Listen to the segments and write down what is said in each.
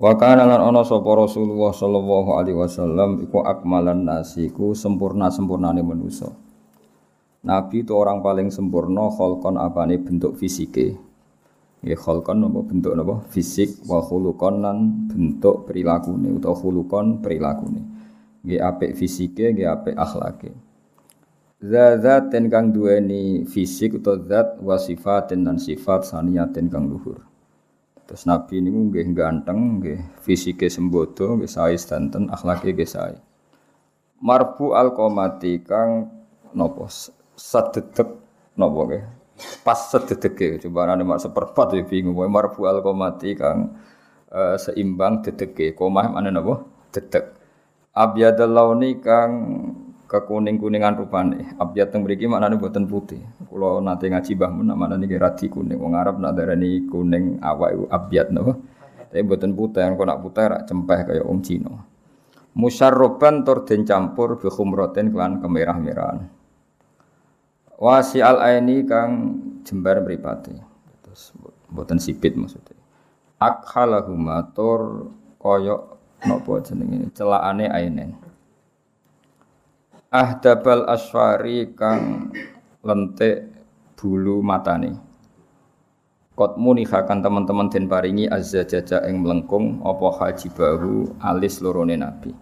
Wa kana lan ana sapa Rasulullah sallallahu alaihi wasallam iku akmalan nasiku sempurna-sempurnane manusa. Nabi itu orang paling sempurna kholkon apane bentuk fisike. Ya kholkon apa bentuk apa? Fisik wa khuluqan lan bentuk perilakune utawa khuluqan perilakune. Nggih apik fisike, nggih apik akhlake. Zat ten kang duweni fisik utawa zat wa sifatin dan sifat saniyatin kang luhur. Terus Nabi ini nggih ganteng, nggih fisike sembodo, nggih sae sedanten, akhlake nggih sae. Marfu al-qamati kang napa sededek napa nggih. Pas sededeke coba ana mak seperempat ya bingung wae marfu al-qamati kang uh, seimbang dedeke. Komah mana napa? Dedek. Abyadal launi kang kekuning-kuningan rupane. Abyad teng mriki maknane boten putih. Kula nate ngaji Mbah Mun maknane niki radi kuning. Wong Arab nak darani kuning awak iku abyad napa. Tapi boten putih, kok nak putih rak cempeh kaya wong Cina. Musyarroban tur den campur bi khumratin kelan kemerah-merahan. Wasi al aini kang jembar mripate. Terus boten sipit maksudnya. Akhalahuma tur kaya napa jenenge celakane ainen ahdabal asfari kang lentik bulu matane. Kot munihakan teman-teman den paringi azza jaja ing melengkung apa haji bahu alis lorone nabi.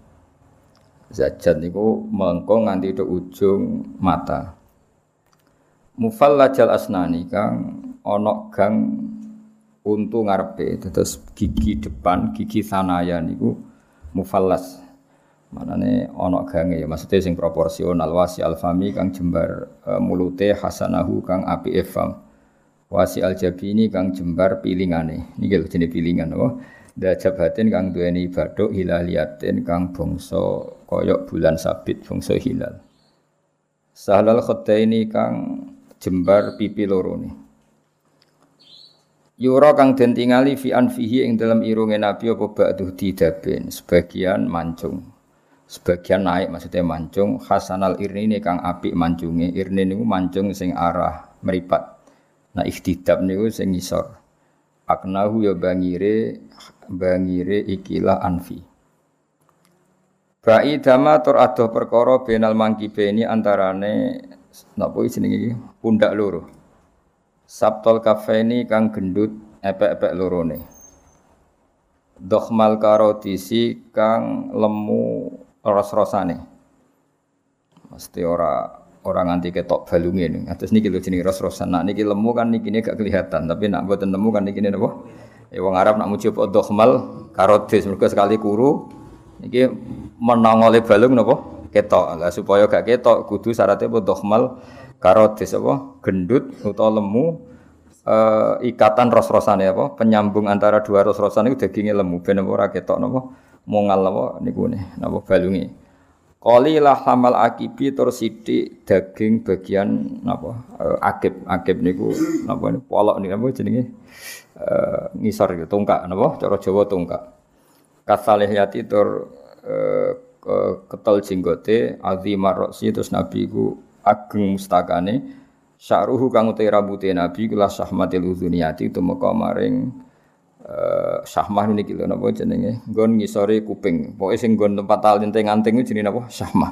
Zajat niku melengkung nganti ke ujung mata. Mufallajal asnani kang ana gang untu ngarepe terus gigi depan gigi sanaya niku mufallas Manane ana gange ya maksudnya sing proporsional wasi alfami kang jembar e, mulute hasanahu kang api efam. Wasi aljabini kang jembar pilingane. Niki lho jenenge pilingan apa? Dajabatin kang duweni baduk hilaliatin kang bangsa koyok bulan sabit bangsa hilal. Sahlal khaddaini kang jembar pipi loro ni. Yura kang den tingali fi anfihi ing dalam irunge Nabi apa ba'du didaben sebagian mancung sebagian naik maksudnya mancung. Hasanal irni ini kang apik mancunge irni niku mancung sing arah meripat. Nah ikhtidab niku sing ngisor. Aknahu ya bangire bangire ikilah anfi. Ba'i dama tur adoh perkara benal mangkibe ini antarane napa jenenge iki? Pundak loro. Sabtol kafeni kang gendut epek-epek lorone. Dokhmal karotisi kang lemu ros-rosane. Mesti ora orang nganti ketok balunge ning. Atus niki lho jenenge ros-rosan. Nak niki lemu kan niki gak kelihatan, tapi nak mboten lemu kan niki napa? Ya wong Arab nak muji apa dokhmal karotis mergo sekali kuru niki menongole balung napa? Ketok. Lah supaya gak ketok kudu syaratnya apa dokhmal karotis apa? Gendut utawa lemu uh, ikatan ros-rosane apa? Penyambung antara dua ros-rosan itu dagingnya lemu ben ora ketok napa? Mongal apa niku ne napa balungi. Kali lah hamal akibi tur sithik daging bagian napa uh, akib akib niku napa niku polok niku apa jenenge? Uh, ngisor gitu tungkak napa cara Jawa tungkak kasalihiyati tur uh, ketel jenggote azimar terus nabi ku ageng mustakane sya'ruhu kang utai rambute nabi kula sahmatil uzuniyati tumeka maring uh, syahmah niki lho napa jenenge? Nggon ngisore kuping. Pokoke sing nggon tempat talente nganting jenenge napa? Syahmah.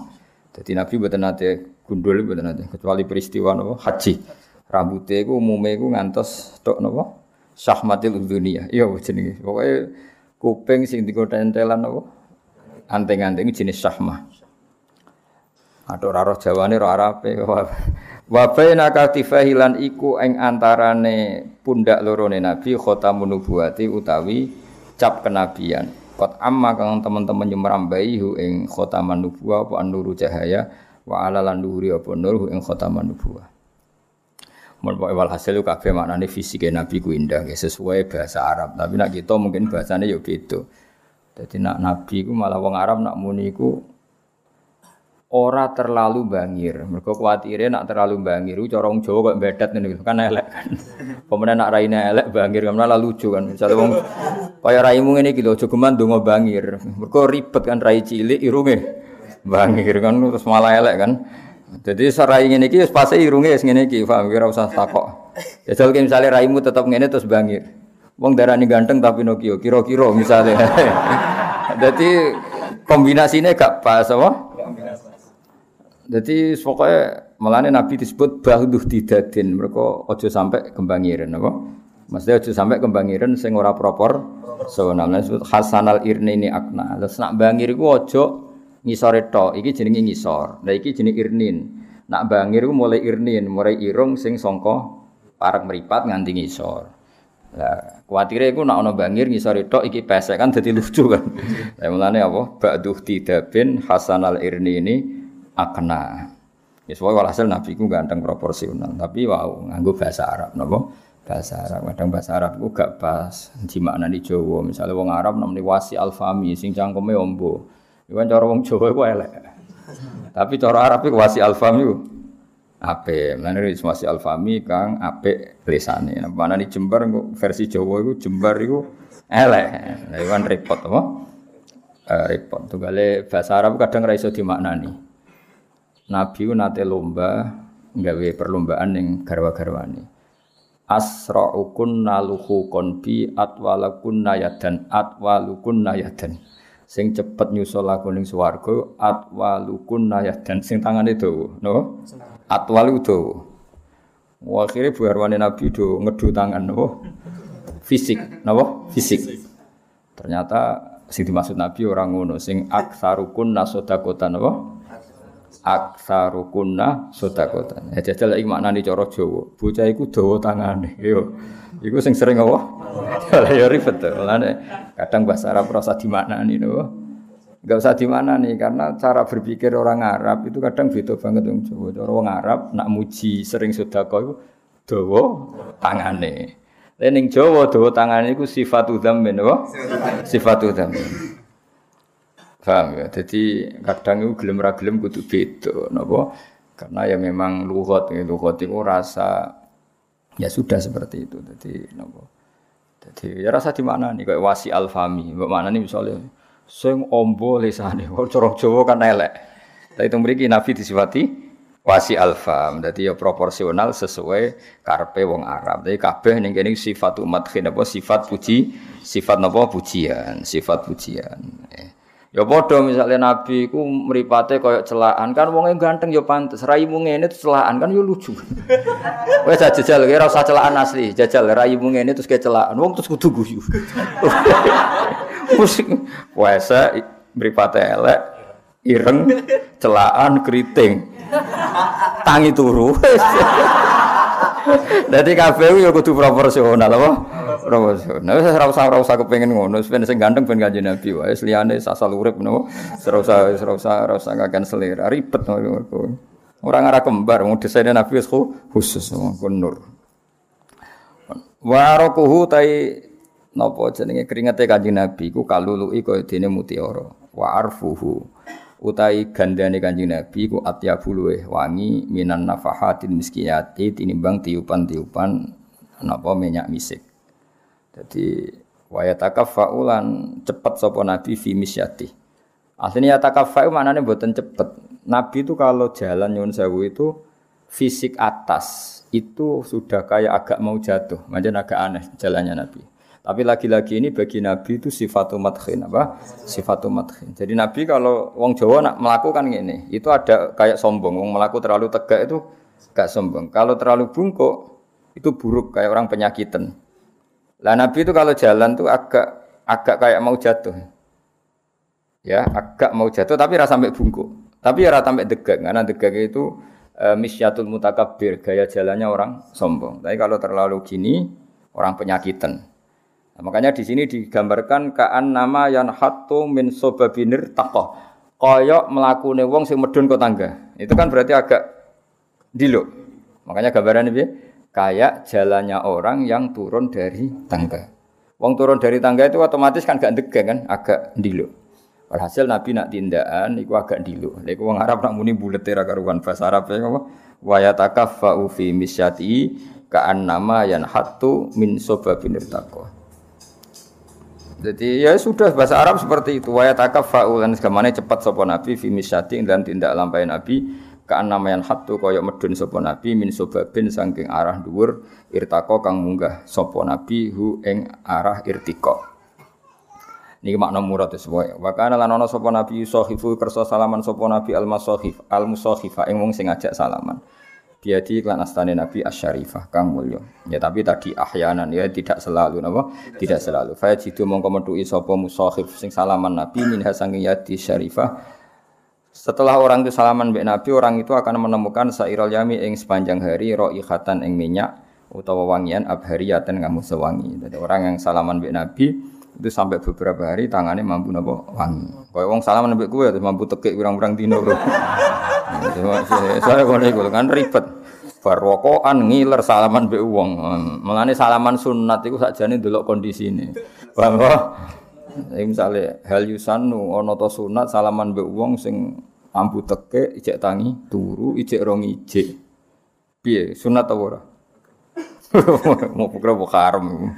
Dadi nabi mboten nate gundul mboten nate kecuali peristiwa napa? Haji. Rambute iku umume ngantos tok napa? Syahmatil dunia iya jenenge? Pokoke kuping sing digotentelan napa? Anting-anting jenis syahmah. Aduh raro Jawane ro Arabe Wa baina katifahilan iku ing antarane pundak lorone Nabi khatamun nubuwati utawi cap kenabian. Kot amma kang teman-teman nyemrambai hu ing khataman nubuwah apa nuru cahaya wa ala lan apa nur hu ing khataman nubuwah. Mun walhasil kabeh maknane fisike Nabi ku indah sesuai bahasa Arab. Tapi nak kita mungkin bahasane yo beda. Jadi nak Nabi ku malah wong Arab nak muni ku ora terlalu bangir. Mergo kuwatire nak terlalu bangir ku cara wong Jawa kok bedet ngene kan elek kan. Pemenang nak raine elek bangir kan malah lucu kan. Misale wong kaya raimu ngene iki lho aja geman ndonga bangir. Mergo ribet kan rai cilik irunge bangir kan terus malah elek kan. Jadi serai ngene iki wis pase irunge wis ngene iki, paham ora usah takok. Ya jal misale raimu tetep ngene terus bangir. Wong darani ganteng tapi Nokia, kira-kira misalnya. Jadi kombinasinya gak pas apa? Jadi pokoknya melane Nabi disebut bahduh didadin. Mereka ojo sampai kembangiran apa? Maksudnya ojo sampai kembangiran sing ora propor. So namanya disebut Hasanal Irni ini akna. Terus nak bangir ku ojo ngisore. Iki jenenge ngisor. Nah iki jenenge irnin. Nak bangir ku mulai irnin, mulai irung sing songko parak meripat nganti ngisor. Lah, kuwatire iku nak ana bangir ngisore tok iki pesek kan dadi lucu kan. Lah mulane apa? Ba'duh tidabin Hasanal Irni ini akna. Ya soalnya walhasil Nabi ku ganteng proporsional, tapi wow nganggo bahasa Arab napa? Bahasa Arab. Kadang bahasa Arab ku gak pas di makna di Jawa. Misalnya wong Arab namanya wasi alfami sing cangkeme ombo. Iku kan cara wong Jawa iku elek. Tapi cara Arab iku wasi alfami ku apik. Mulane wasi alfami kang apik lisane. Mana di Jember versi Jawa iku Jember iku elek. Lah iku kan repot apa? Eh, repot. Tunggale bahasa Arab kadang ra iso dimaknani. Nabi nate lomba nggawe perlombaan ning garwa-garwane. Asra'ukun naluhu konbi atwalakun nayadan atwalukun nayadan. Sing cepet nyusul aku ning swarga atwalukun nayadan sing tangane dawa, no? Atwalu dawa. Akhirnya bu Arwani Nabi do ngedu tangan, no? Fisik, no? Fisik. Ternyata sing dimaksud Nabi orang ngono sing aksarukun nasodakotan, no? Aksarukunna sodakotan. Ya jajal iki maknane cara Jawa. Bocah iku dawa tangane. Yo. Iku sing sering apa? ya ribet. Mulane kadang bahasa Arab rasa dimaknani no. Enggak usah dimaknani karena cara berpikir orang Arab itu kadang beda banget wong Jawa. Cara wong Arab nak muji sering sedekah iku dawa tangane. Lah ning Jawa dawa tangane iku sifat dzammin apa? Sifat dzammin. Paham ya? Jadi kadang itu gelem ra gelem kudu beda napa? Karena ya memang lugat ya itu rasa ya sudah seperti itu. Jadi napa? Jadi ya rasa di mana nih kayak wasi alfami. Mana nih misalnya sing ombo lisane. Wong cara Jawa kan elek. Tapi itu mriki Nabi disifati wasi alfam. Jadi ya proporsional sesuai karpe wong Arab. Jadi kabeh ning kene sifat umat apa sifat puji, sifat napa pujian, sifat pujian. Eh. Ya padha misalnya nabi ku mripate kaya celaan kan wonge ganteng ya pantes raimu ngene terus celaan kan ya lucu. Wes jajal kira usah celaan asli, jajal raimu ngene terus kayak celaan wong terus kudu guyu. Musik puasa mripate elek ireng celaan keriting. Tangi turu. Dadi kabeh ya kudu proporsional apa? Proporsional. Wis ora usah ora usah kepengin ngono, ben sing ganteng ben kanjeng Nabi wae. Liyane asal urip napa? Ora usah ora usah ora usah ngakan selera, ribet Orang arah kembar, mau desainnya Nabi khusus, kon nur. Warokuhu tai napa jenenge keringete kanjeng Nabi ku kalului kaya dene mutiara. Wa arfuhu utai gandane kanjeng Nabi ku atyabul luweh wangi minan nafahatin miskiyati tinimbang tiupan-tiupan napa minyak misik. Jadi waya takafaulan cepet sapa Nabi fi misyati. Aslinya takafau maknanya buatan cepet. Nabi itu kalau jalan nyun sewu itu fisik atas itu sudah kayak agak mau jatuh, macam agak aneh jalannya Nabi. Tapi lagi-lagi ini bagi Nabi itu sifat madkhin apa? Sifat madkhin. Jadi Nabi kalau wong Jawa nak melakukan ini, itu ada kayak sombong. Wong melaku terlalu tegak itu gak sombong. Kalau terlalu bungkuk itu buruk kayak orang penyakitan. Lah Nabi itu kalau jalan tuh agak agak kayak mau jatuh. Ya, agak mau jatuh tapi rasa sampai bungkuk. Tapi ya rasa sampai degak karena degak itu e, misyatul mutakabir, gaya jalannya orang sombong. Tapi kalau terlalu gini orang penyakitan. Nah, makanya di sini digambarkan kaan nama yang hatu min sobabinir takoh. Koyok melakune wong sing medun ke tangga. Itu kan berarti agak diluk. Makanya gambaran ini kayak jalannya orang yang turun dari tangga. Wong turun dari tangga itu otomatis kan gak degang kan, agak ndilo. Walhasil Nabi nak tindakan iku agak ndilo. Lha iku wong Arab nak muni bulet ra karuan bahasa Arab ya apa? Wa yatakaffa'u fi misyati ka'annama yanhatu min sobabin irtaqwa. Jadi ya sudah bahasa Arab seperti itu. Wa yatakaffa'u lan segamane cepat sapa Nabi fi misyati dan tindak lampai Nabi Kaan namayan hatu koyok medun sopo nabi min sobabin sangking arah dhuwur irtako kang munggah sopo nabi hu ing arah irtiko. Niki makna murad sesuai. Wa kana lan ana sapa nabi sahifu kersa salaman sopo nabi al masahif al musahifa ing wong sing ngajak salaman. Biadi klan astane nabi asyarifah kang mulya. Ya tapi tadi ahyanan ya tidak selalu napa? Tidak selalu. Fa jitu mongko metuki sapa musahif sing salaman nabi minha sanging yadi syarifah setelah orang itu salaman mbek Nabi, orang itu akan menemukan sairul yami ing sepanjang hari roihatan ing minyak utawa wangian abhariyatan kamu sewangi. Jadi orang yang salaman mbek Nabi itu sampai beberapa hari tangannya mampu nopo wangi. Kau wong salaman mbek kue mampu tekik kurang-kurang dino bro. Saya kau nih kan ribet. Barwokoan ngiler salaman mbek uang. Melani salaman sunat saja nih dulu kondisi ini. Bahwa misalnya hal yusanu sunat salaman mbek uang sing ambu teke ijek tangi turu ijek rong ijek. Piye? Sunat ta ora? Mau pukul bukaram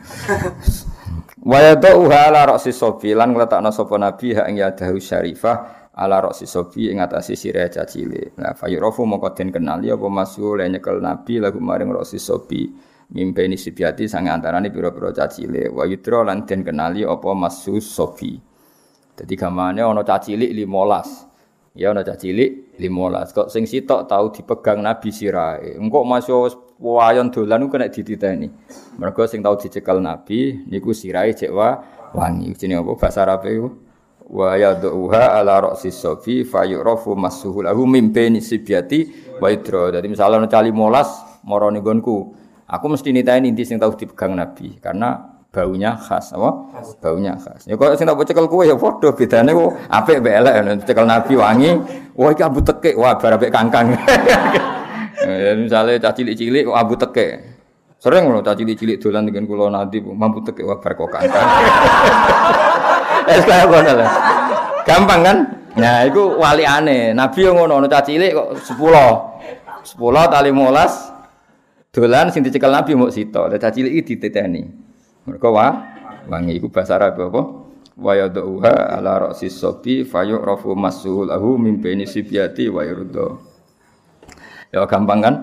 Waya uha ala roksi sobi lan ngletakno sapa nabi ha ing syarifah ala roksi sobi ing atase sirah cacile. Nah fayurofu mongko den kenali apa masul nyekel nabi lagu maring roksi sobi mimpeni sibiati sang antarane pira-pira cacile. Wa yudra lan den kenali apa masus sobi. Dadi gamane ana cacilik 15. Ya cah cilik 15. Kok sing sitok tau dipegang Nabi sirahe. Engko masuk wayon dolan ku kena dititeni. Mergo sing tau dicekel Nabi niku sirahe cek wa wangi. Jenenge apa bahasa Arab iku? Wa yad'uha ala ra'si safi fayurafu masuhu lahu baini sibyati wa idra. Dadi misalnya cah 15 mara gonku. Aku mesti niteni inti sing tau dipegang Nabi karena baunya khas apa? Baunya khas. Ya kok sing tak cekel kowe ya padha bedane kok apik mbek elek cekel nabi wangi wah abu tekek wah bar kangkang. Ya misale cah cilik-cilik kok abu tekek sering lho cah cilik-cilik dolan dengan kula nanti mampu tekek wah bar kok kangkang kaya ngono lah gampang kan? Nah iku wali aneh nabi ngono cah cilik kok 10 10 tali 15 dolan sing dicekel nabi mau sito. Cah cilik iki diteteni. Mereka wa wangi. Iku bahasa Arab apa? Wa yad'uha ala ra'si sobi fayu'rafu masuhu lahu min baini sibyati wa yurdo. Ya gampang kan?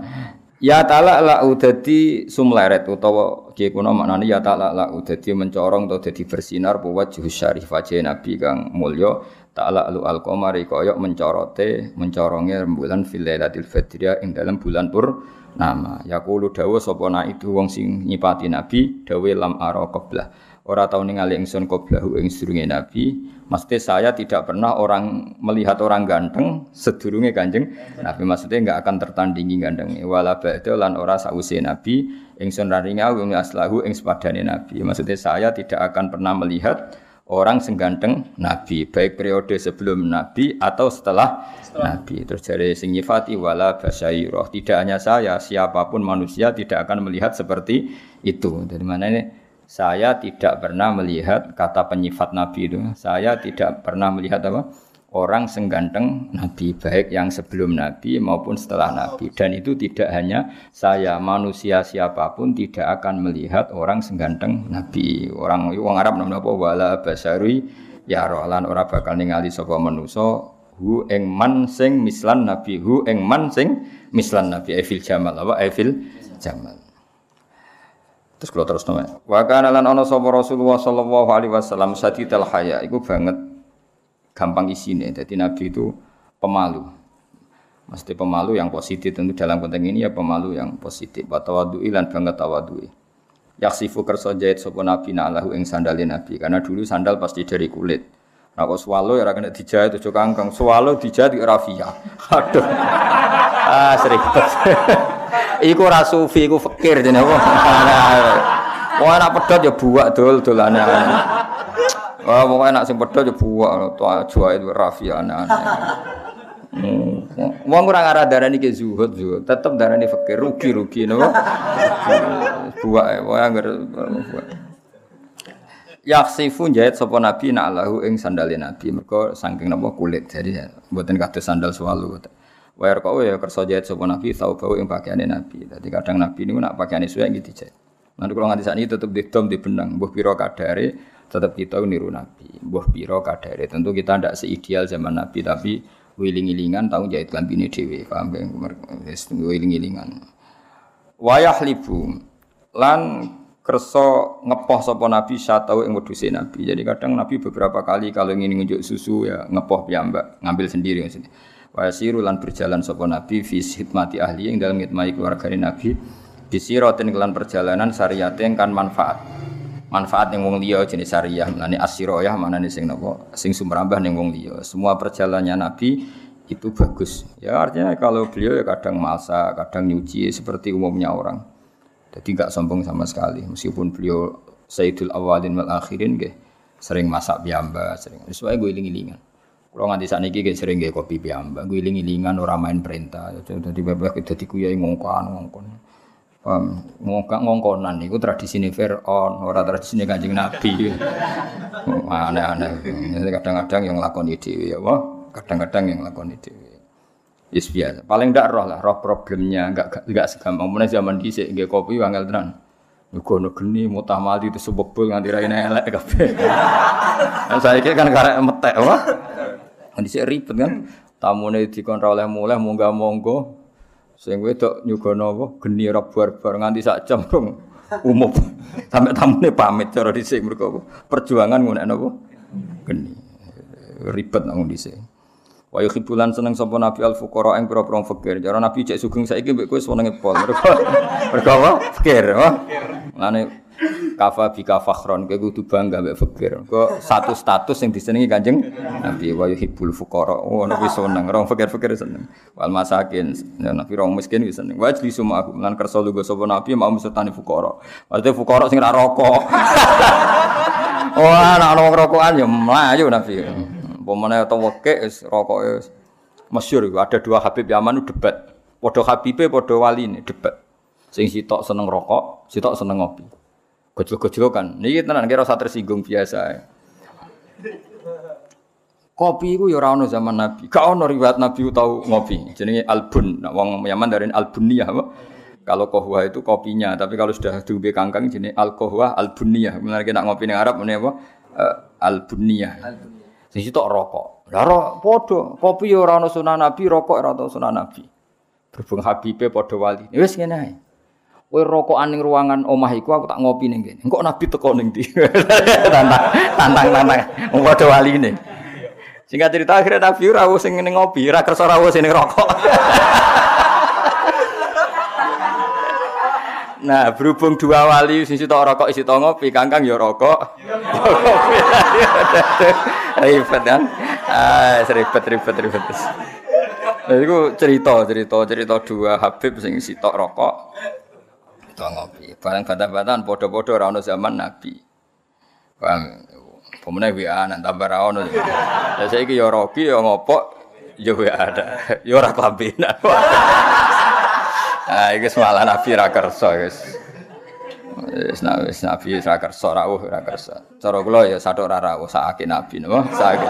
Ya ta'ala la udadi sumleret utawa kiye kuna maknane ya ta'ala la udadi mencorong atau dadi bersinar bu wajhu syarif wajah Nabi kang mulya. Ta'ala lu al-qamari kaya mencorote mencorongnya rembulan fil lailatul fadriyah ing dalam bulan pur nama yaqulu dawa sapa na itu wong sing nyipati nabi dawe lam ara qablah ora tau ningali ingsun qablahu ing sedurunge nabi. Maksudnya saya tidak pernah orang melihat orang ganteng sedurunge kanjeng nabi. Maksudnya enggak akan tertandingi ganteng. Wala ba'da lan ora sause nabi. Ingsun raringa wong aslahu ing sepadane nabi. Maksudnya saya tidak akan pernah melihat orang sengganteng nabi. Baik periode sebelum nabi atau setelah, nabi. Terus dari sing nyifati wala basyairoh tidak hanya saya siapa pun manusia tidak akan melihat seperti itu. Dari mana ini saya tidak pernah melihat kata penyifat nabi itu. Saya tidak pernah melihat apa? Orang sengganteng Nabi baik yang sebelum Nabi maupun setelah Nabi. Dan itu tidak hanya saya manusia siapa pun tidak akan melihat orang sengganteng Nabi. Orang orang Arab namanya apa? Wala basari ya rohlan orang bakal ningali sapa manusa? Hu ing man sing mislan Nabi. Hu ing man sing mislan Nabi. Evil Jamal apa? Evil Jamal Terus kalau terus nama. Wa kana lan ana sapa Rasulullah sallallahu alaihi wasallam sadidal haya iku banget gampang isine. Jadi Nabi itu pemalu. Mesti pemalu yang positif tentu dalam konteks ini ya pemalu yang positif. Batawadu ilan banget tawadui. Yaksifu kerso jahit sopo nabi na'lahu ing sandali nabi. Karena dulu sandal pasti dari kulit. Nah kok swalo ya kena dijahit tujuh kangkang. Swalo dijahit di rafia. Aduh. ah seribet. iku rasufi, iku fakir jadi apa? Wah anak pedot ya buak dol dolane. Wah, pokoknya nak sing pedho yo buak itu rafi. Hmm. Wong ora ngarah darani ke zuhud zuhud, tetep darani fakir rugi-rugi napa. Buak wae anggar Yaksifu jahit sapa nabi nak lahu ing sandale nabi mergo saking napa kulit jadi mboten kados sandal swalu. Wa kau ya kersa jahit sapa nabi tau bau ing pakaiane nabi. Dadi kadang nabi niku nak pakaiane suwe nggih dijahit. Nanti kalau nganti saat ini tetap didom di benang, buah piro kadare, tetap kita niru Nabi. Buah piro kadare, tentu kita tidak seideal zaman Nabi, tapi wiling-wilingan tahu jahit ini dewi, paham ya? Wiling-wilingan. Wayah libu, lan kerso ngepoh sopo Nabi tahu yang wedhuse Nabi. Jadi kadang Nabi beberapa kali kalau ingin ngunjuk susu ya ngepoh piyambak, ngambil sendiri maksudnya. Siru lan berjalan sopo Nabi fi hikmati ahli yang dalam ngitmai keluarga Nabi Bisirotin kelan perjalanan syariat yang kan manfaat. Manfaat yang wong liya jenis syariah. Asiroyah mana nih sing nopo sing sumrambah ning wong liya. Semua perjalanannya Nabi itu bagus. Ya artinya kalau beliau ya kadang masa, kadang nyuci seperti umumnya orang. Jadi nggak sombong sama sekali. Meskipun beliau Sayyidul Awalin wal Akhirin gak sering masak biamba, sering. Sesuai gue iling-ilingan. Kalau nganti saat ini sering gak kopi biamba, gue iling-ilingan orang main perintah. Jadi bebek itu dikuyai ngongkon ngongkon. Um, ngongkak ngongkonan itu tradisi ini Fir'aun, orang tradisi ini kanjeng Nabi. Aneh-aneh. Kadang-kadang yang lakoni dewi ya, wah. Kadang-kadang yang lakoni dewi. Yes biasa. Paling ndak roh lah, roh problemnya enggak enggak segampang. Mulai zaman dhisik nggih kopi wangel tenan. Ngono geni mutamali itu sebebul nganti ra elek kabeh. Kan saiki kan karek metek, wah. Dhisik ribet kan. Tamune dikon oleh mulai munggah monggo. Sing wedok nyugono apa geni ora bar-bar nganti sak jam dong umum. Sampai tamune pamit cara dhisik mergo apa? Perjuangan ngono apa? Geni. Ribet nang dhisik. Wa yuhibbulan seneng sapa Nabi al fuqara ing pira-pira fakir. Cara Nabi cek sugeng saiki mbek kowe senenge pol. Mergo mergo apa? Fakir? Lane kafa bika fakhron kowe kudu bangga mbek fakir. Kok satu status yang disenengi Kanjeng Nabi wa yuhibbul fuqara. Oh Nabi seneng, orang fakir-fakir seneng. Wal masakin, ya, Nabi orang miskin wis seneng. Wa jli suma aku lan kersa lugo sapa Nabi mau mesutane fuqara. Maksudnya fuqara sing ra rokok. Wah, anak ana rokokan ya mlayu Nabi. Pemene atau weke wis rokoke masyhur ada dua Habib Yaman debat. Padha Habibe padha waline debat. Sing sitok seneng rokok, sitok seneng ngopi. Gojlok-gojlokan. Niki tenan kira usah tersinggung biasa. Kopi itu ya ora zaman Nabi. Gak ono riwayat Nabi tahu ngopi. Jenenge albun. Nah, wong Yaman dari albuniyah apa? Kalau kohwa itu kopinya, tapi kalau sudah diubah kangkang jenis al kohwa albuniyah. Benar kita ngopi ning Arab ini apa? Uh, albuniyah. Sing sitok rokok. Lah ro padha, kopi ya ora ono sunah Nabi, rokok ora ono sunah Nabi. Berhubung Habibe padha wali. Wis ngene ae. Kowe rokokan ning ruangan omah iku aku tak ngopi ning kene. Engko nabi teko ning ndi? tantang tantang tantang. Wong padha waline. Singkat cerita akhirnya nabi ora sing ning ngopi, ora kersa ora sing rokok. Nah, berhubung dua wali sing sitok rokok isi ngopi, kangkang ya rokok. ribet kan? Ah, ribet ribet ribet. Nah, itu cerita, cerita, cerita dua Habib sing sitok rokok, Tua ngopi. Barang bantah-bantahan podo-podo ora zaman Nabi. Paham? Pemene WA nang tambah ra ono. Ya saiki ya roki ya ngopo ya ada. Ya ora kelambinan. Ah iki malah Nabi ra kersa guys. Wis Nabi ra kersa rawuh. Cara kula ya sathuk ra sakake Nabi napa sakake.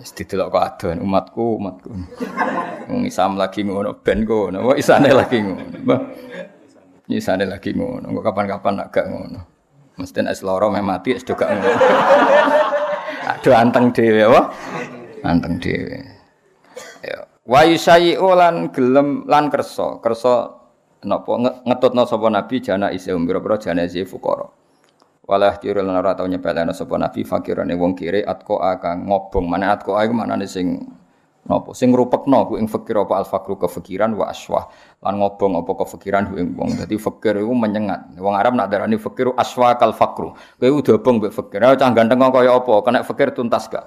Wis kok adon umatku umatku. Wong Islam lagi ngono ben. Wong isane lagi ngono. Nyisane lagi ngono, kok kapan-kapan agak ngono. Mesti nek loro meh mati wis gak ngono. Aduh anteng dhewe apa? Anteng dhewe. Ya. Wa yusayyi'u lan gelem lan kersa. Kersa napa ngetutno sapa nabi jana isi umbira-pira jana isi fuqara. Walah lan ora tau nyepelene sapa nabi fakirane wong kire atko akang ngobong. Mana atko iku manane sing Napa sing ngrupekno ku ing fakir apa al fakru kefikiran wa aswah lan ngobong apa kefikiran ku ing wong. Dadi fakir iku menyengat. Wong Arab nak darani fakir aswa kal fakru. Kowe udah obong mbek fakir. Cah ganteng kaya apa? Kena fakir tuntas gak?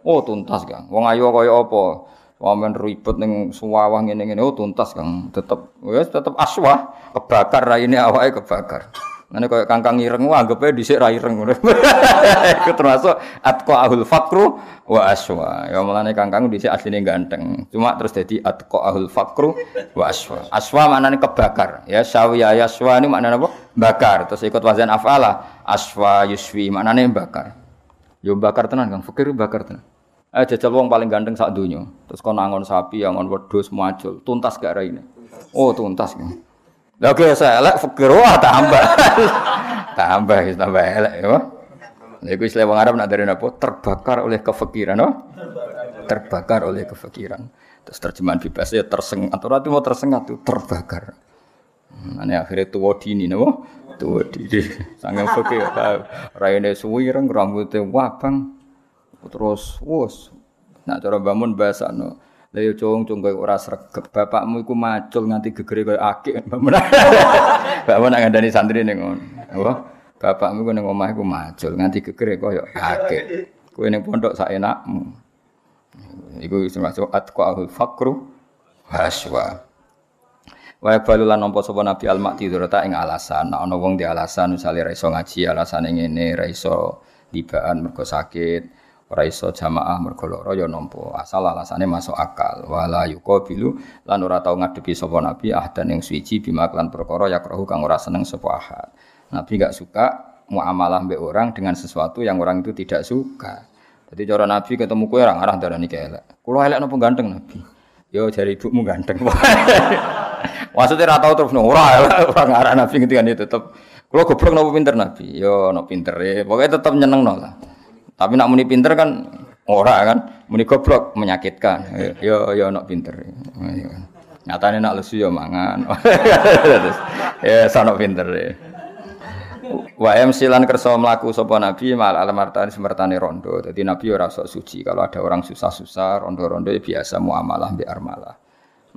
Oh tuntas gak. Wong ayu kaya apa? Wamen ribet ning suwawah ngene-ngene oh tuntas Kang. Tetep wis tetep aswa kebakar raine awake kebakar. Mana kayak kangkang ireng wah anggapnya dhisik ra ireng ngono. Termasuk atqa ahul fakru wa aswa. Ya mulane kangkang dhisik asline ganteng. Cuma terus jadi atqa ahul fakru wa aswa. Aswa maknane kebakar. Ya sawiya yaswa ini maknane apa? Bakar. Terus ikut wazan afala. Aswa yuswi maknane bakar. Yo bakar tenan Kang. Fikir bakar tenan. Eh jajal wong paling ganteng sak donya. Terus kon angon sapi, angon wedhus, muacul, tuntas gak raine. Oh, tuntas. Kan. Lah oke saya elek fakir wah tambah. tambah tambah elek ya. Iku istilah wong Arab nak dari apa? Terbakar oleh kefikiran, no? Terbakar oleh kefikiran. Terus terjemahan bebasnya tersengat. Atau nanti mau tersengat tuh terbakar. Hmm, ini akhirnya tua dini, no? Tua dini. Sangat fakir. Raine suwireng, rambutnya wabang. Terus, wos. Nak cara bangun bahasa, no? Lah yo cung cung kowe ora sregep. Bapakmu iku macul nganti gegere koyo akik. Bapakmu nak ngandani santri ning ngono. Apa? Bapakmu ku ning omah iku macul nganti gegere koyo akik. Kowe ning pondok sak enakmu. Iku termasuk atqaul fakru haswa. Wa balu lan nampa sapa Nabi al-Maqtidur ta ing alasan. Nek ana wong di alasan misale ra iso ngaji alasane ngene, ra iso dibaan mergo sakit, ora iso jamaah mergo lara ya asal alasane masuk akal. Wala yuqabilu lan ora tau ngadepi sapa nabi ahdan yang suci bima lan perkara yakrahu kang ora seneng sapa ahad. Nabi gak suka muamalah mbek orang dengan sesuatu yang orang itu tidak suka. Jadi cara nabi ketemu kowe ora arah darani elek. Kula elek napa ganteng nabi? Yo jari ibumu ganteng. Maksudnya ra tau terus ora ora ngarah nabi ketika itu tetep. Kula goblok napa pinter nabi? Yo no pinter e pokoknya tetep nyeneng no lah tapi nak muni pinter kan ora kan, muni goblok menyakitkan. Yo yo nak pinter. Nyatane nak lesu yo mangan. ya sanok pinter. Wa em silan kersa mlaku sapa nabi mal alamartani semertane rondo. Dadi nabi ora sok suci. Kalau ada orang susah-susah rondo-rondo ya biasa muamalah mbek armalah.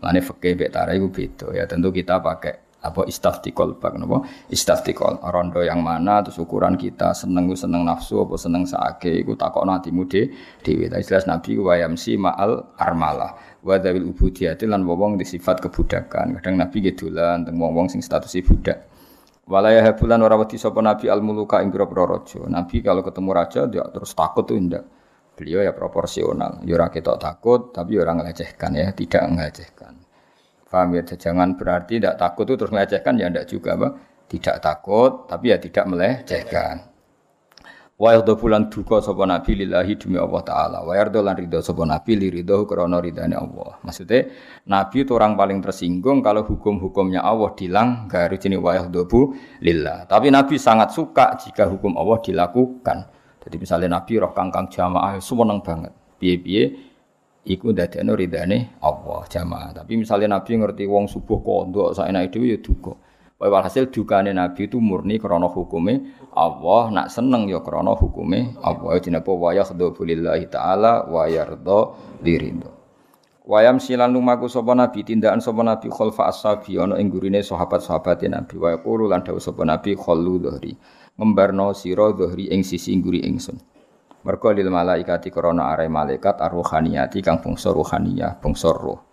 Mane fikih mbek tara iku beda ya. Tentu kita pakai apa? Istaftikol bak napa? Istaftikol rondo yang mana terus ukuran kita seneng seneng nafsu apa seneng saake iku takokno atimu de dhewe ta jelas nabi wa yamsi ma'al armalah. Wa dzawil ubudiyati lan wong di sifat kebudakan. Kadang nabi gedolan teng wong-wong sing status budak. Walaya habulan ora wedi sapa nabi al muluka ing raja. Nabi kalau ketemu raja dia terus takut tuh ndak? Beliau ya proporsional. Ya ora takut tapi ya ora ngelecehkan ya tidak ngelecehkan Paham ya? Jangan berarti tidak takut itu terus melecehkan ya tidak juga apa? Tidak takut tapi ya tidak melecehkan. Wa yardha bulan duka sapa nabi lillahi demi Allah taala. Wa yardha lan ridho sapa nabi li ridho krana ridane Allah. Maksudnya nabi itu orang paling tersinggung kalau hukum-hukumnya Allah dilanggar jenis wa yardha lillah. Tapi nabi sangat suka jika hukum Allah dilakukan. Jadi misalnya nabi roh kangkang jamaah seneng banget. Piye-piye iku dadekno ridane Allah jamaah. Tapi misalnya Nabi ngerti wong subuh kondok saenake dhewe ya duka. Walhasil dukane Nabi itu murni krana hukume Allah, nak seneng ya krana hukume Allah. Jenenge wa yakhdhu lillahi taala wa yarda liridho. Wayam silan lumaku sapa nabi tindakan sapa nabi khalfa ashabi ana ing gurine sahabat-sahabate nabi wa yaqulu lan dawuh sapa nabi khallu dhahri ngembarno sira dhahri ing sisi ngguri ingsun. Mergo lil malaikati krana are malaikat arruhaniyati kang bangsa ruhaniyah, bangsa roh.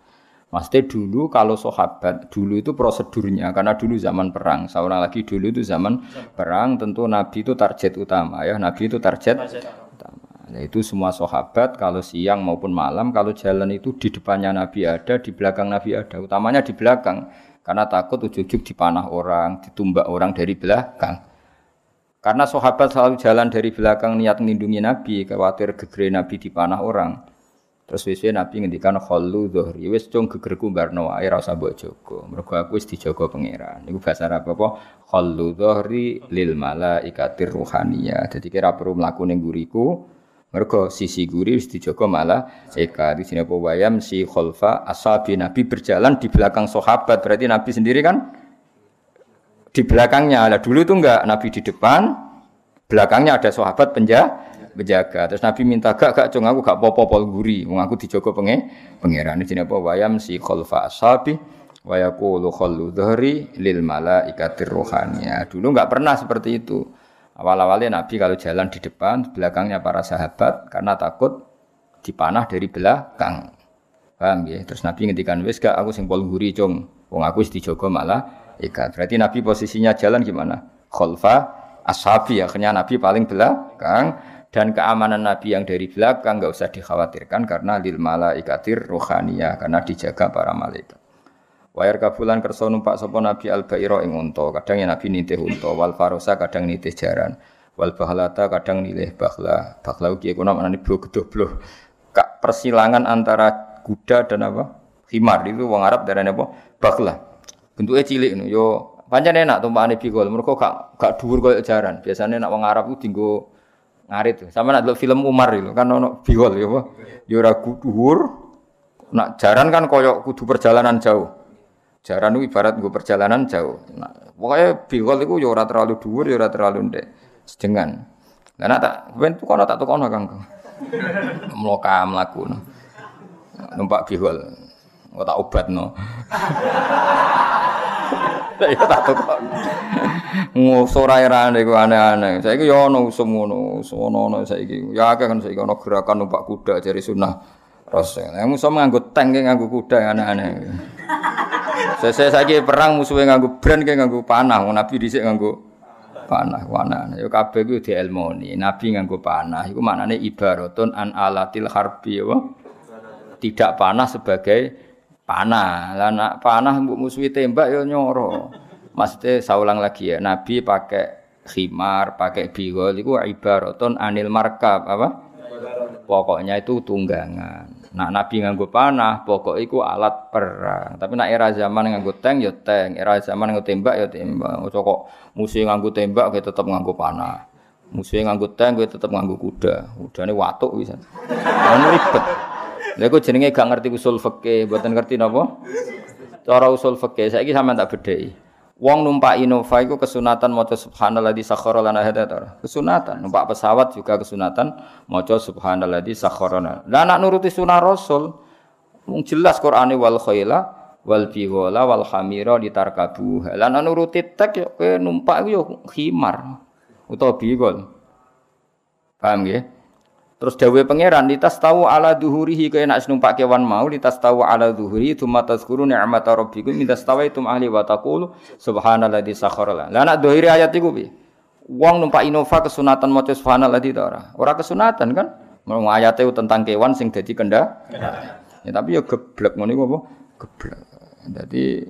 Maksudnya dulu kalau sahabat dulu itu prosedurnya karena dulu zaman perang. Seorang lagi dulu itu zaman perang tentu Nabi itu target utama ya. Nabi itu target utama. Nah, itu semua sahabat kalau siang maupun malam kalau jalan itu di depannya Nabi ada, di belakang Nabi ada. Utamanya di belakang karena takut ujuk-ujuk dipanah orang, ditumbak orang dari belakang. Karena sahabat selalu jalan dari belakang niat melindungi Nabi, khawatir gegere Nabi dipanah orang. Terus wis Nabi ngendikan khallu dhuhri wis cung gegerku barno wae ora usah mbok jaga. Mergo aku wis dijaga pangeran. Niku bahasa Arab apa? Khallu dhuhri lil malaikatir ruhaniyah. Dadi kira perlu mlaku ning guriku. Mergo sisi guri wis dijaga malah eka di sini apa wayam si khalfa ashabi Nabi berjalan di belakang sahabat. Berarti Nabi sendiri kan di belakangnya. Lah dulu itu enggak Nabi di depan, belakangnya ada sahabat penjaga. Terus Nabi minta gak gak cung aku gak popo-pol guri, wong aku dijogo penge pangeran. Ini apa wayam si khalfa ashabi wa yaqulu khallu dhahri lil malaikatir rohania. Dulu enggak pernah seperti itu. Awal-awalnya Nabi kalau jalan di depan, belakangnya para sahabat karena takut dipanah dari belakang. Paham ya? Terus Nabi ngendikan wis gak aku sing pol guri cung. Wong aku dijogo malah ikat. Berarti Nabi posisinya jalan gimana? khalfa ashabi akhirnya Nabi paling belakang dan keamanan Nabi yang dari belakang nggak usah dikhawatirkan karena lil malaikatir rohania karena dijaga para malaikat. Wayar kabulan kerso numpak sopo Nabi al bairo ing unta, kadang ya Nabi nitih unta, wal farosa kadang nitih jaran, wal bahlata kadang nilih bahla. Bahla ugi iku namane blo gedoh. Kak persilangan antara kuda dan apa? Himar itu wong Arab darane apa? Bahla. Bentuknya cilik no. Yo pancen enak tumpakane bigol, mergo gak gak dhuwur koyo jaran. Biasanya nak wong Arab ku dinggo ngarit. Sama nak film Umar itu kan ono bigol ya apa? Yo ora dhuwur. Nak jaran kan koyo kudu perjalanan jauh. Jaran itu ibarat gue perjalanan jauh. Nah, pokoknya bigol itu ya ora terlalu dhuwur, ya ora terlalu ndek. Sedengan. Lah nak tak ben tukono tak tukono Kang. Mloka mlaku. Numpak bigol. Kok tak obatno. Lah ya tak tukono. Ngusora erane iku aneh-aneh. Saiki ya ono usum ngono, ono-ono saiki. Ya kan saiki ono gerakan numpak kuda jari sunah. Rasul. Yang musuh nganggo tank nganggo kuda aneh-aneh. Saya saiki perang musuhnya nganggo brand kayak nganggo panah, Nabi dhisik nganggo panah wana. Yo kabeh ku dielmoni. Nabi nganggo panah iku maknane ibaratun an alatil harbi ya. Tidak panah sebagai panah. Lah nak panah mbok musuhi tembak yo nyoro. Maksudnya saya ulang lagi ya, Nabi pakai khimar, pakai bigol itu ibaratun anil markab apa? Pokoknya itu tunggangan. Nak Nabi nganggo panah, pokok iku alat perang. Tapi nak era zaman nganggo tank ya tank, era zaman nganggo tembak ya tembak. Ojo kok musuh nganggo tembak kowe tetep nganggo panah. Musuh nganggo tank kowe tetep nganggo kuda. Kudane watuk bisa. Ribet. Lha kok jenenge gak ngerti usul fikih, mboten ngerti napa? Cara usul fikih saiki sampean tak bedheki. Wong numpak Innova iku kesunatan maca subhanalladzi sakhkhara lana hadza Kesunatan numpak pesawat juga kesunatan maca subhanalladzi sakhkhara lana. Lah nak nuruti sunah Rasul wong jelas Qur'ane wal khaila wal bighala wal hamira ditarkabu. Lah nak nuruti tek yo kowe numpak yo khimar utawa bigol. Paham nggih? Terus dawe pangeran litas tahu ala duhurihi kaya nak numpak kewan mau litas tahu ala duhuri tsumma tazkuru ni'mata rabbikum min tastawaitum ahli wa taqulu subhanalladzi sakhkhara Lah nak dohiri ayat iku piye? Wong numpak Innova kesunatan maca subhanalladzi ta ora? Ora kesunatan kan? Mau ayate tentang kewan sing dadi kenda. Ya tapi ya geblek ngono iku apa? Geblek. Dadi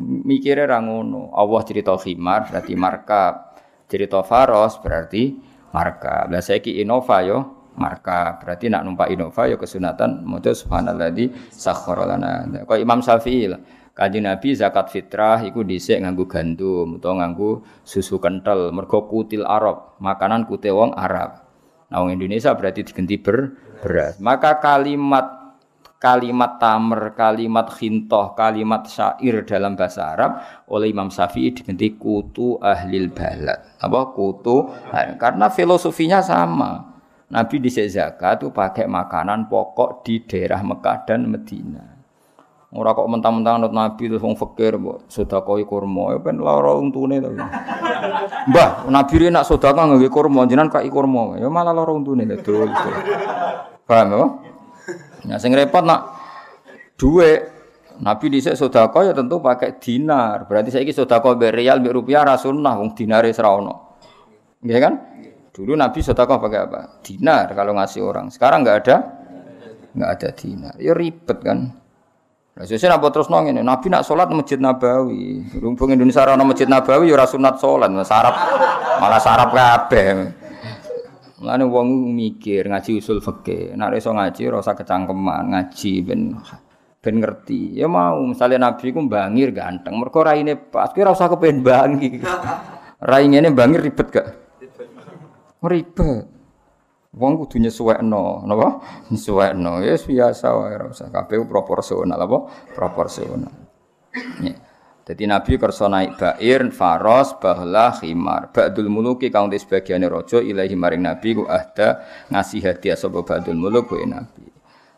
mikire ra ngono. Allah cerita khimar berarti marka. Cerita faros berarti marka. Lah saiki Innova yo marka berarti nak numpak Innova ya kesunatan maca subhanalladzi sakhkhara lana kok Imam Syafi'i lah Kanjeng Nabi zakat fitrah iku dhisik nganggo gandum utawa nganggo susu kental mergo kutil Arab makanan kute wong Arab nah wong Indonesia berarti diganti ber beras maka kalimat kalimat tamer, kalimat khintoh, kalimat syair dalam bahasa Arab oleh Imam Syafi'i diganti kutu ahlil balad. Apa kutu? Karena filosofinya sama. Nabi di zakat itu pakai makanan pokok di daerah Mekah dan Medina. Ora kok mentang-mentang anut Nabi terus wong fakir mbok sedekah kurma, ya ben lara untune to. Mbah, Nabi rene nak sedekah nganggo kurma, jenengan kaki kurma, ya malah lara untune dul. Paham ya? Nah sing repot nak duwe Nabi dhisik sedekah ya tentu pakai dinar. Berarti saiki sedekah mbek rial mbek rupiah ra sunnah wong dinare ora ono. Nggih kan? Dulu Nabi sedekah pakai apa? Dinar kalau ngasih orang. Sekarang nggak ada, nggak ada dinar. Ya ribet kan. Nah, sesuai apa terus nong ini? Nabi nak sholat masjid Nabawi. Rumpung Indonesia orang masjid Nabawi ya sunat sholat, sarap malah sarap kabeh. Mulane wong mikir ngaji usul fikih. Nek iso ngaji ora usah kecangkeman, ngaji ben ben ngerti. Ya mau misalnya Nabi ku bangir ganteng, mergo raine pas kuwi ora usah kepen bangi. Rai ngene bangir ribet gak? Ribet. Wong kudu nyesuwekno, napa? Nyesuwekno. Ya biasa wae ora usah kabeh proporsional apa? Proporsional. Ya. Jadi Nabi kersa naik bair, faros, bahlah, khimar. Ba'dul muluki kang di sebagiane raja ilahi maring Nabi ku ahda ngasih hadiah sapa ba'dul muluk ku Nabi.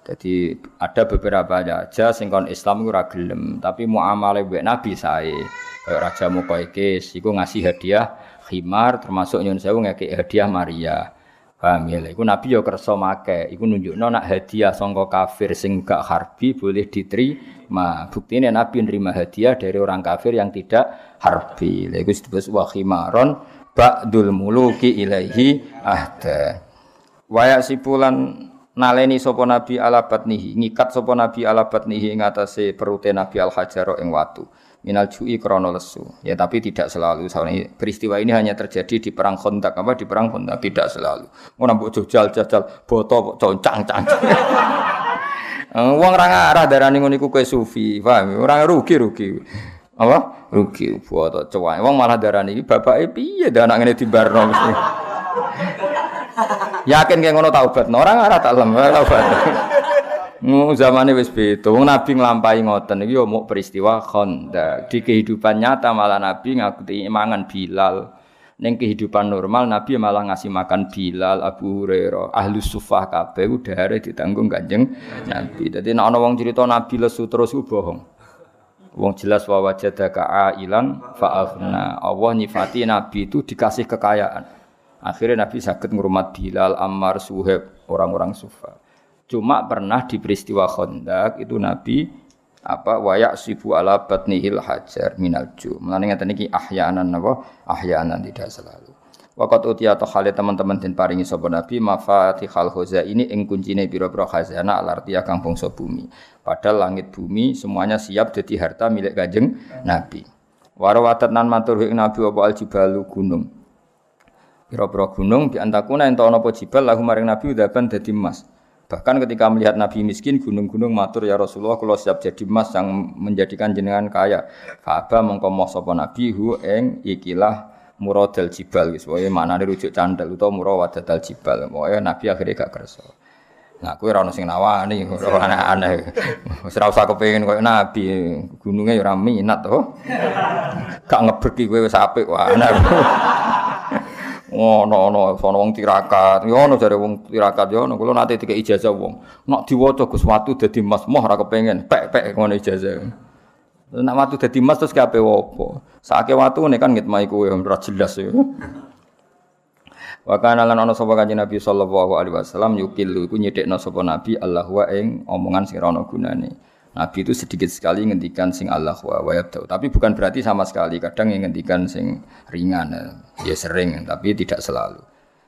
Jadi ada beberapa raja sing kon Islam ora gelem, tapi muamalah mbek Nabi sae. Kayak Raja Muqaikis iku ngasih hadiah khimar termasuk nyun sewu ngekek hadiah Maria. Paham ya? Iku Nabi yo kersa make, iku nunjukno nak hadiah sangka kafir sing gak harbi boleh diterima. Buktine Nabi nerima hadiah dari orang kafir yang tidak harbi. Lha iku disebut wa khimaron ba'dul muluki ilaihi ahda. Waya sipulan naleni sapa Nabi ala batnihi, ngikat sapa Nabi ala batnihi ing atase perute Nabi al hajaro ing watu minal ju'i krono lesu. Ya tapi tidak selalu. Soalnya peristiwa ini hanya terjadi di perang Khandaq apa di perang Khandaq tidak selalu. Mau nambah jajal jajal boto concang cang. Eh, wong ora ngarah darani ngono iku kowe sufi, paham? Ora rugi rugi. Apa? Rugi boto cowok. Wong malah darani iki bapake piye dah anak ngene dibarno mesti. Yakin kayak ngono taubat. Orang ngarah tak lem taubat. Mu zamane wis beda. Wong Nabi nglampahi ngoten iki yo muk peristiwa Khandaq. Di kehidupan nyata malah Nabi ngakuti mangan Bilal. Ning kehidupan normal Nabi malah ngasih makan Bilal, Abu Hurairah, ahli sufah kabeh udare ditanggung Kanjeng Nabi. Dadi nek ana wong cerita Nabi lesu terus ku bohong. Wong jelas wa wajadaka ailan fa'aghna. Allah nyifati Nabi itu dikasih kekayaan. Akhirnya Nabi sakit ngurumat Bilal, Ammar, Suhaib, orang-orang sufah. Cuma pernah di peristiwa Khandaq itu Nabi apa wayak sibu ala batnihil hajar minal ju. Mulane ngeten iki ahyaanan napa? Ahyaanan tidak selalu. Waqat utia atau khalid teman-teman den paringi sapa Nabi mafatihal khoza ini ing kuncine pira-pira khazanah alartia kang bangsa bumi. Padahal langit bumi semuanya siap jadi harta milik Kanjeng Nabi. Warawatat nan matur ing Nabi apa aljibalu gunung. Pira-pira gunung bi antakuna ana apa jibal lahu maring Nabi udaban dadi emas. Bahkan ketika melihat Nabi miskin, gunung-gunung matur ya Rasulullah, kalau siap jadi emas yang menjadikan jenengan kaya. Fa'aba mengkomoh sopo Nabi hu eng ikilah muradal jibal. Pokoknya mana rujuk candal atau murawadal jibal. Pokoknya Nabi akhirnya gak kerso. Nah, kowe ora ono sing nawani, ora aneh-aneh. Wis ora usah kepengin koyo nabi, gununge ya minat to. Gak ngebreki kowe wis apik wae. Ngono ono sono wong tirakat. Yo ono jare wong tirakat yo ono. Kula nate dikek ijazah wong. Nek diwaca Gus watu dadi mas moh ora kepengin. Pek-pek ngono ijazah. Nek watu dadi mas terus kabeh opo? Sake watu nek kan ngitmai kowe ora jelas yo Wa kana lan ana sapa Nabi sallallahu alaihi wasallam yukil iku nyedekno sapa Nabi Allah wa ing omongan sing ono gunane Nabi itu sedikit sekali ngendikan sing Allah wa wa Tapi bukan berarti sama sekali. Kadang yang ngendikan sing ringan. Ya sering, tapi tidak selalu.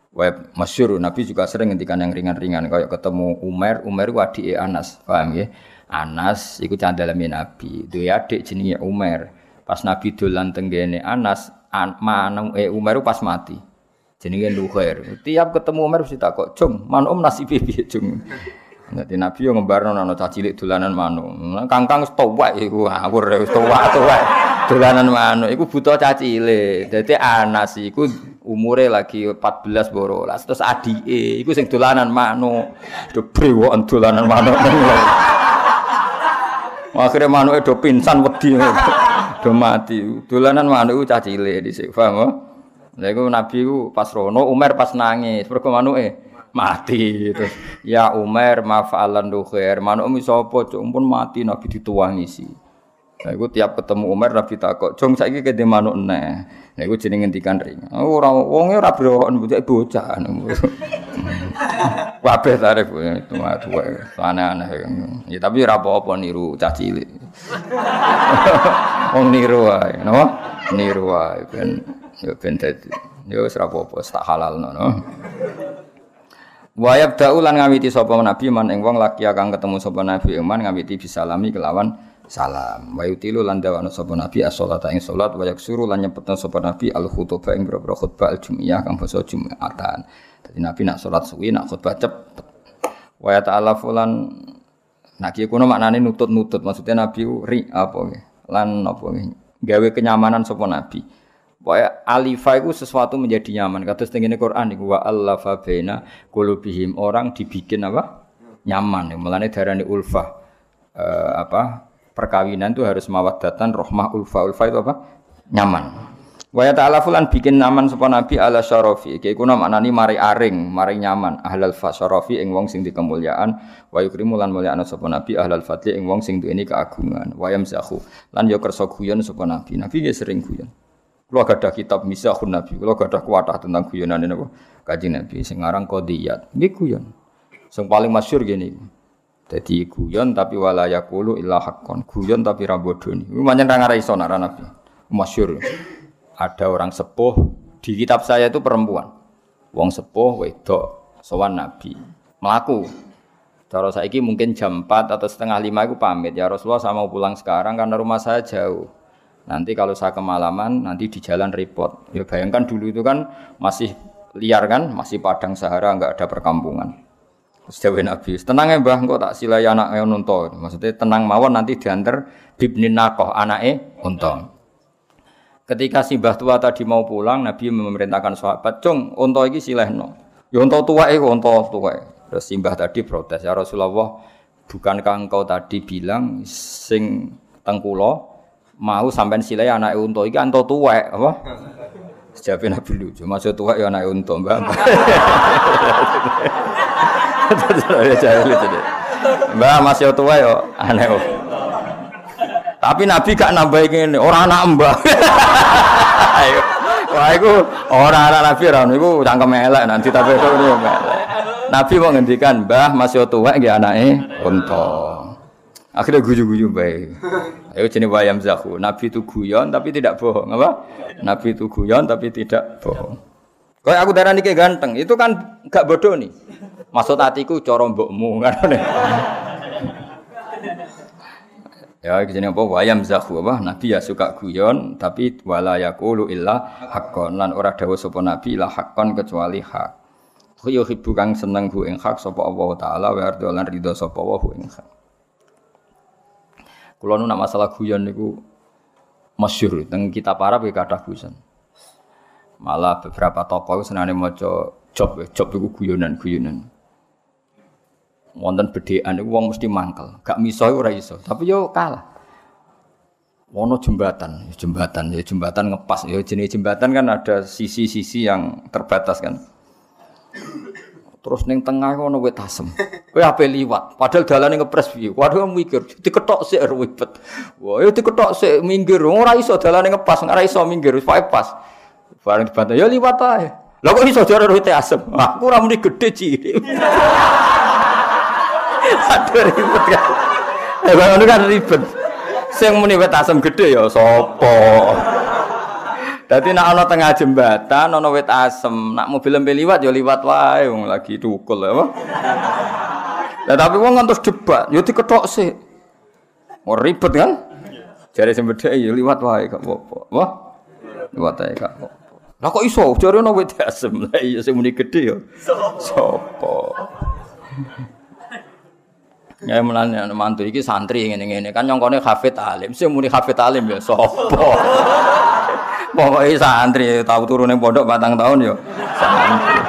Wa masyur, Nabi juga sering ngendikan yang ringan-ringan. Kayak ketemu Umar, Umar itu adik Anas. Paham ya? Anas itu candalami Nabi. Dua adik jenenge Umar. Pas Nabi dolan tenggene Anas, an, mana eh Umar pas mati. Jenenge Nuhair. Tiap ketemu Umar mesti takok, "Cung, man om nasibe piye, Cung?" Dadi Nabi yo ngembarno ana cah cilik dolanan manuk. Kangkang wis tuwek iku ngawur wis tuwek-tuwek. Dolanan manuk iku buta cah cilik. Dadi Anas iku umure lagi 14 borolas terus adike iku sing dolanan manuk. Do brewoken dolanan manuk. Akhirnya manuke do pingsan wedi. Do mati. Dolanan manuk cah cilik dhisik, paham? Lha iku Nabi ku pas rono Umar pas nangis, mergo manuke mati terus ya Umar mafa'alan khair manuk mi sapa cuk pun mati nabi dituangi sih Nah, iku tiap ketemu Umar Nabi takok, "Jong saiki kene manuk neh." Nah, iku jenenge ngendikan ring. Oh, ora wonge ora brokon bocah bocah. Kabeh tarif mah tuwe. Aneh-aneh. Ya tapi ora apa-apa niru cah cilik. Wong niru wae, no? Niru wae ben yo ben dadi. Yo ora apa-apa, tak halal no. Wayab daulan ngawiti sapa nabi man ing wong laki kang ketemu sapa nabi iman ngawiti bisalami kelawan salam. Wa yutilu lan dawana sapa nabi as-shalata ing salat wa yaksuru lan nyepetna sapa nabi al-khutbah ing boro khutbah al-jum'iyah kang basa Jumatan. Dadi nabi nak salat suwi nak khutbah cepet. Wa ta'ala fulan nak ki kono maknane nutut-nutut maksudnya nabi ri apa lan apa gawe kenyamanan sapa nabi. Pokoknya alifa itu sesuatu menjadi nyaman. Kata setengah Quran itu wa allafa baina qulubihim orang dibikin apa? nyaman. Mulane darani ulfah uh, apa? perkawinan itu harus mawaddatan rohmah ulfa. Ulfa itu apa? nyaman. Wa ta'ala fulan bikin nyaman sapa nabi ala syarafi. Iki kuna maknani mari aring, mari nyaman. Ahlal fa syarafi ing wong sing dikemuliaan, wa yukrimu lan mulyakna sapa nabi ahlal fadli ing wong sing duweni keagungan. Wa yamzahu lan yo kersa guyon nabi. Nabi ya sering guyon. Kalau gak ada kitab Misahun Nabi, kalau gak ada kuatah tentang guyonan ini apa? Kaji Nabi, sing aran kodiyat, ini guyon. Yang paling masyur gini. Jadi guyon tapi wala yakulu illa haqqon. Guyon tapi ra bodoni. Iku pancen ra ngarai sonara Nabi. Masyur. Ada orang sepuh di kitab saya itu perempuan. Wong sepuh wedok sowan Nabi. Melaku. Cara saiki mungkin jam 4 atau setengah 5 itu pamit. Ya Rasulullah saya mau pulang sekarang karena rumah saya jauh. Nanti kalau saya kemalaman, nanti di jalan repot. Ya bayangkan dulu itu kan masih liar kan, masih padang sahara, nggak ada perkampungan. Terus Nabi, tenang ya mbah, kok tak silai anak unta. Maksudnya tenang mawon nanti diantar bibnin nakoh anake unta. Ketika si mbah tua tadi mau pulang, Nabi memerintahkan sahabat, cung, unta iki silehno. Ya unta tua itu unta tua. Terus si mbah tadi protes, ya Rasulullah, bukankah engkau tadi bilang sing tengkulo mau sampai silai anak unta iki anto tua apa? Sejapin Nabi lucu, maksud tua ya anak unta mbak. Mbak masih tua ya aneh. Tapi Nabi gak nambahin ini orang anak mbak. Wah, itu orang anak Nabi orang itu cangkem elek nanti tapi itu ini Nabi mau ngendikan, "Mbah masih tua nggih anake unta." Akhirnya guyu-guyu baik. Ayo jenis wayam zahu. Nabi itu guyon tapi tidak bohong, apa? Nabi itu guyon tapi tidak bohong. Kalau aku darah kayak ganteng, itu kan gak bodoh nih. Maksud hatiku corong mbokmu kan. ya jenis apa wayam zahu apa? Nabi ya suka guyon tapi wala yaqulu illa haqqan lan ora dawuh sapa nabi illa haqqan kecuali hak. Yuhibbu kang seneng hu ing hak sapa Allah taala wa ardo lan ridho sapa wa hu ing hak. Kulo nu masalah guyon niku masyhur teng kita para ya kathah guyon. Malah beberapa tokoh senane maca job job iku guyonan-guyonan. Wonten bedekan iku wong mesti mangkel, gak miso ora iso, tapi yo kalah. Wono jembatan, jembatan ya jembatan ngepas ya jenis jembatan kan ada sisi-sisi yang terbatas kan. Terus neng tengah ono wit asem. Kowe ape liwat, padahal dalane ngepres piye. Waduh mikir, diketok sik ribet. Wah, yo diketok sik minggir. Ora iso dalane ngepas, ora iso minggir, wis pas. Bareng dibantah, ya liwat ae. Lah kok iso jare wit asem? Aku ora muni gede cilik. Aduh ribet kan. Ya ngono kan ribet. Sing muni wit asem gede ya sapa? Dadi nak ana tengah jembatan ana wit asem, nak mobil lembe liwat ya liwat wae wong lagi tukul ya. Lah tapi wong ngantos debat, ya diketok sih. Ora ribet kan? Jare sing bedhe ya liwat wae gak apa-apa. Wah. Liwat ae gak apa-apa. Lah kok iso jare ana wit asem. Lah iya sing muni gedhe ya. Sopo? Ya mulane mantu iki santri ngene-ngene kan nyongkone hafid alim. Sing muni hafid alim ya sapa? Pokoknya santri tahu turun yang pondok batang tahun yo. Santri.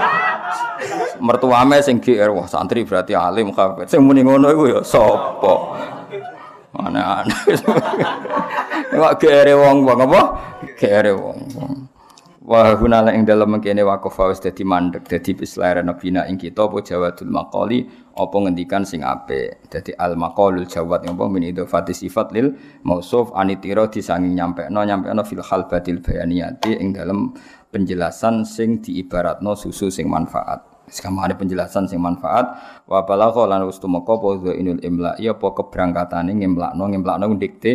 Mertuame sing GR wah santri berarti alim kabeh. Sing muni ngono iku ya sapa? Aneh-aneh. Kok GR wong wong apa? GR wong. Wa hunala ing dalem mengkene waqaf wis dadi mandek dadi pislaren bina ing kita apa jawadul maqali apa ngendikan sing apik. Dadi al maqalul jawad apa min idhofati sifat lil mausuf anitira disanging nyampekno nyampekno fil batil bayaniyati ing dalem penjelasan sing diibaratno susu sing manfaat. Sekarang ada penjelasan sing manfaat wa balagha lan wis tumeka apa inul imla ya apa keberangkatane ngemlakno ngemlakno dikte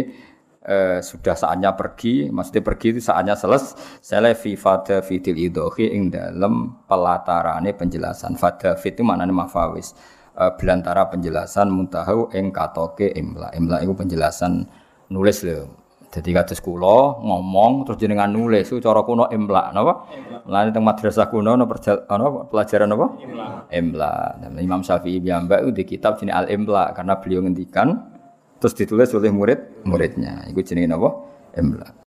eh, sudah saatnya pergi, maksudnya pergi itu saatnya selesai. fi fada fitil idohi ing dalam pelatarane penjelasan. Fada fit itu maknanya mafawis. Eh, belantara penjelasan muntahu ing katoke imla. Imla itu penjelasan nulis lho. Jadi kata sekolah ngomong terus jenengan nulis itu cara kuno imla, napa? Lan teng madrasah kuno no ano pelajaran apa? Imla. Imla. Imam Syafi'i piyambak di kitab jenis Al Imla karena beliau ngendikan terus ditulis oleh murid muridnya. Itu jenis apa? Imla.